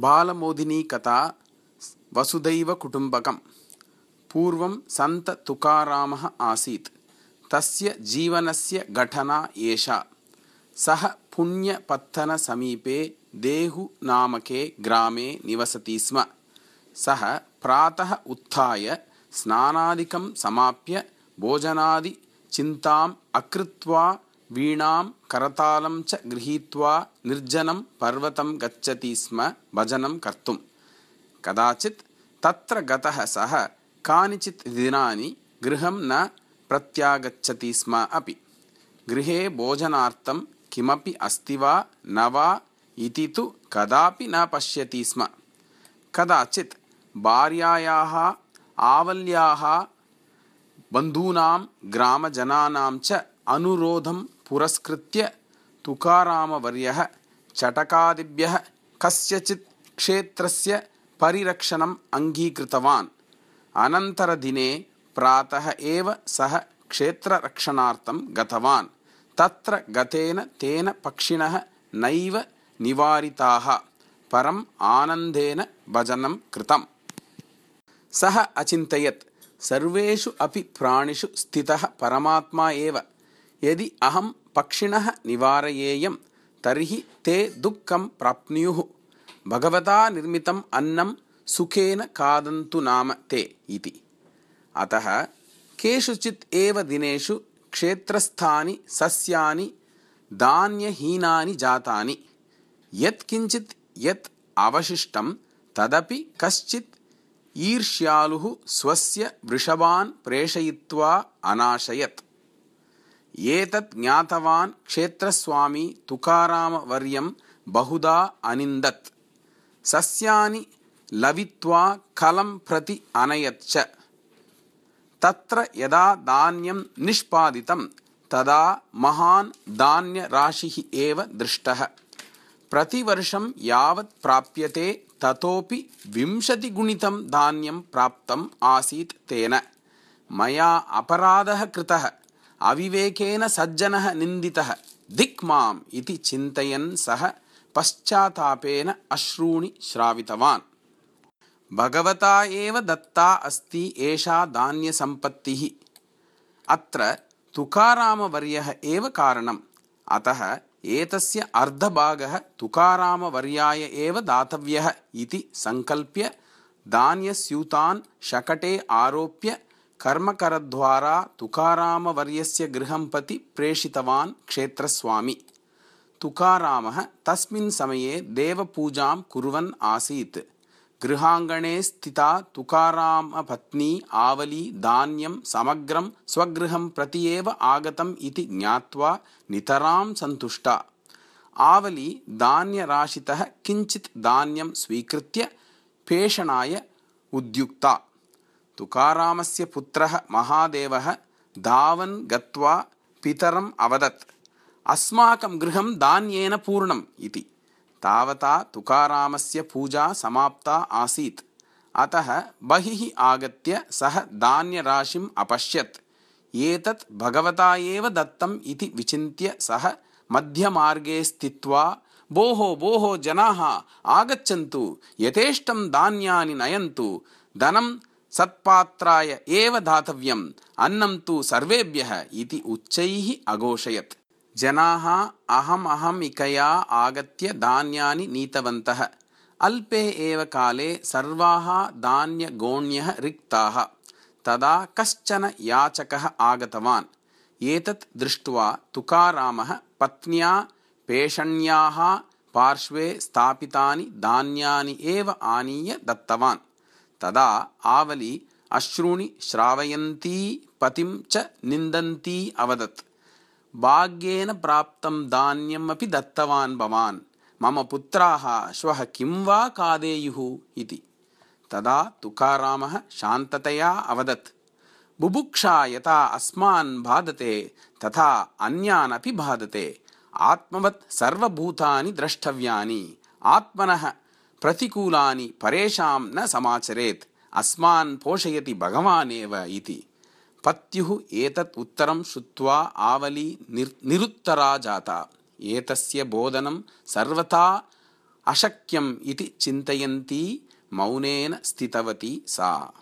बालमोदिनी कथा वसुधैवकुटुम्बकं पूर्वं सन्ततुकारामः आसीत्। तस्य जीवनस्य घटना एषा। सः पुण्यपत्तनसमीपे देहुनामके ग्रामे निवसति स्म। सः प्रातः उत्थाय स्नानादिकं समाप्य भोजनादिचिन्ताम् अकृत्वा वीणां करतालं च गृहीत्वा निर्जनं पर्वतं गच्छति स्म भजनं कर्तुं कदाचित् तत्र गतः सः कानिचित् दिनानि गृहं न प्रत्यागच्छति स्म अपि गृहे भोजनार्थं किमपि अस्ति वा न वा इति तु कदापि न पश्यति स्म कदाचित् भार्यायाः आवल्याः बन्धूनां ग्रामजनानां च अनुरोधं पुरस्कृत्य तुकारामवर्यः चटकादिभ्यः कस्यचित् क्षेत्रस्य परिरक्षणम् अङ्गीकृतवान्। अनन्तरदिने प्रातः एव सः क्षेत्ररक्षणार्थं गतवान्। तत्र गतेन तेन पक्षिणः नैव निवारिताः। परम् आनन्देन भजनं कृतम्। सः अचिन्तयत् सर्वेषु अपि प्राणिषु स्थितः परमात्मा एव। यदि अहं पक्षिणः निवारयेयं तर्हि ते दुःखं प्राप्नुयुः। भगवता निर्मितम् अन्नं सुखेन खादन्तु नाम ते इति। अतः केषुचित् एव दिनेषु क्षेत्रस्थानि सस्यानि धान्यहीनानि जातानि। यत्किञ्चित् यत् अवशिष्टं तदपि कश्चित् ईर्ष्यालुः स्वस्य वृषभान् प्रेषयित्वा अनाशयत् एतत् ज्ञातवान् क्षेत्रस्वामी तुकारामवर्यं बहुधा अनिन्दत्। सस्यानि लवित्वा कलं प्रति अनयच्च तत्र यदा धान्यं निष्पादितं तदा महान् धान्यराशिः एव दृष्टः। प्रतिवर्षं यावत् प्राप्यते ततोपि विंशतिगुणितं धान्यं प्राप्तम् आसीत् तेन। मया अपराधः कृतः अविवेकेन सज्जनः निन्दितः। दिक् माम् इति चिन्तयन् सः पश्चात्तापेन अश्रूणि श्रावितवान्। भगवता एव दत्ता अस्ति एषा धान्यसम्पत्तिः। अत्र तुकारामवर्यः एव कारणम्। अतः एतस्य अर्धभागः तुकारामवर्याय एव दातव्यः इति सङ्कल्प्य धान्यस्यूतान् शकटे आरोप्य कर्मकरद्वारा तुकारामवर्यस्य गृहं प्रति प्रेषितवान् क्षेत्रस्वामी। तुकारामः तस्मिन् समये देवपूजां कुर्वन् आसीत्। गृहाङ्गणे स्थिता तुकारामपत्नी आवली धान्यं समग्रं स्वगृहं प्रति एव आगतम् इति ज्ञात्वा नितरां सन्तुष्टा। आवली धान्यराशितः किञ्चित् धान्यं स्वीकृत्य पेषणाय उद्युक्ता तुकारामस्य पुत्रः महादेवः धावन् गत्वा पितरम् अवदत्। अस्माकं गृहं धान्येन पूर्णम् इति। तावता तुकारामस्य पूजा समाप्ता आसीत्। अतः बहिः आगत्य सः धान्यराशिम् अपश्यत्। एतत् भगवता एव दत्तम् इति विचिन्त्य सः मध्यमार्गे स्थित्वा भोः भोः जनाः आगच्छन्तु यथेष्टं धान्यानि नयन्तु धनं सत्पात्राय एव दातव्यम्। अन्नं तु सर्वेभ्यः इति उच्चैः अघोषयत्। जनाः अहम् अहम् इकया आगत्य धान्यानि नीतवन्तः। अल्पे एव काले सर्वाः धान्यगोण्यः रिक्ताः। तदा कश्चन याचकः आगतवान्। एतत् दृष्ट्वा तुकारामः पत्न्या पेषण्याः पार्श्वे स्थापितानि धान्यानि एव आनीय दत्तवान् तदा आवली अश्रूणि श्रावयन्ती पतिं च निन्दन्ती अवदत्। भाग्येन प्राप्तं धान्यमपि दत्तवान् भवान्। मम पुत्राः श्वः किं वा खादेयुः इति। तदा तुकारामः शान्ततया अवदत्। बुभुक्षा यथा अस्मान् बाधते तथा अन्यान् अपि बाधते। आत्मवत् सर्वभूतानि द्रष्टव्यानि। आत्मनः प्रतिकूलानि परेषां न समाचरेत्। अस्मान् पोषयति भगवान् एव इति। पत्युः एतत् उत्तरं श्रुत्वा आवली निर् निरुत्तरा जाता। एतस्य बोधनं सर्वथा अशक्यम् इति चिन्तयन्ती मौनेन स्थितवती सा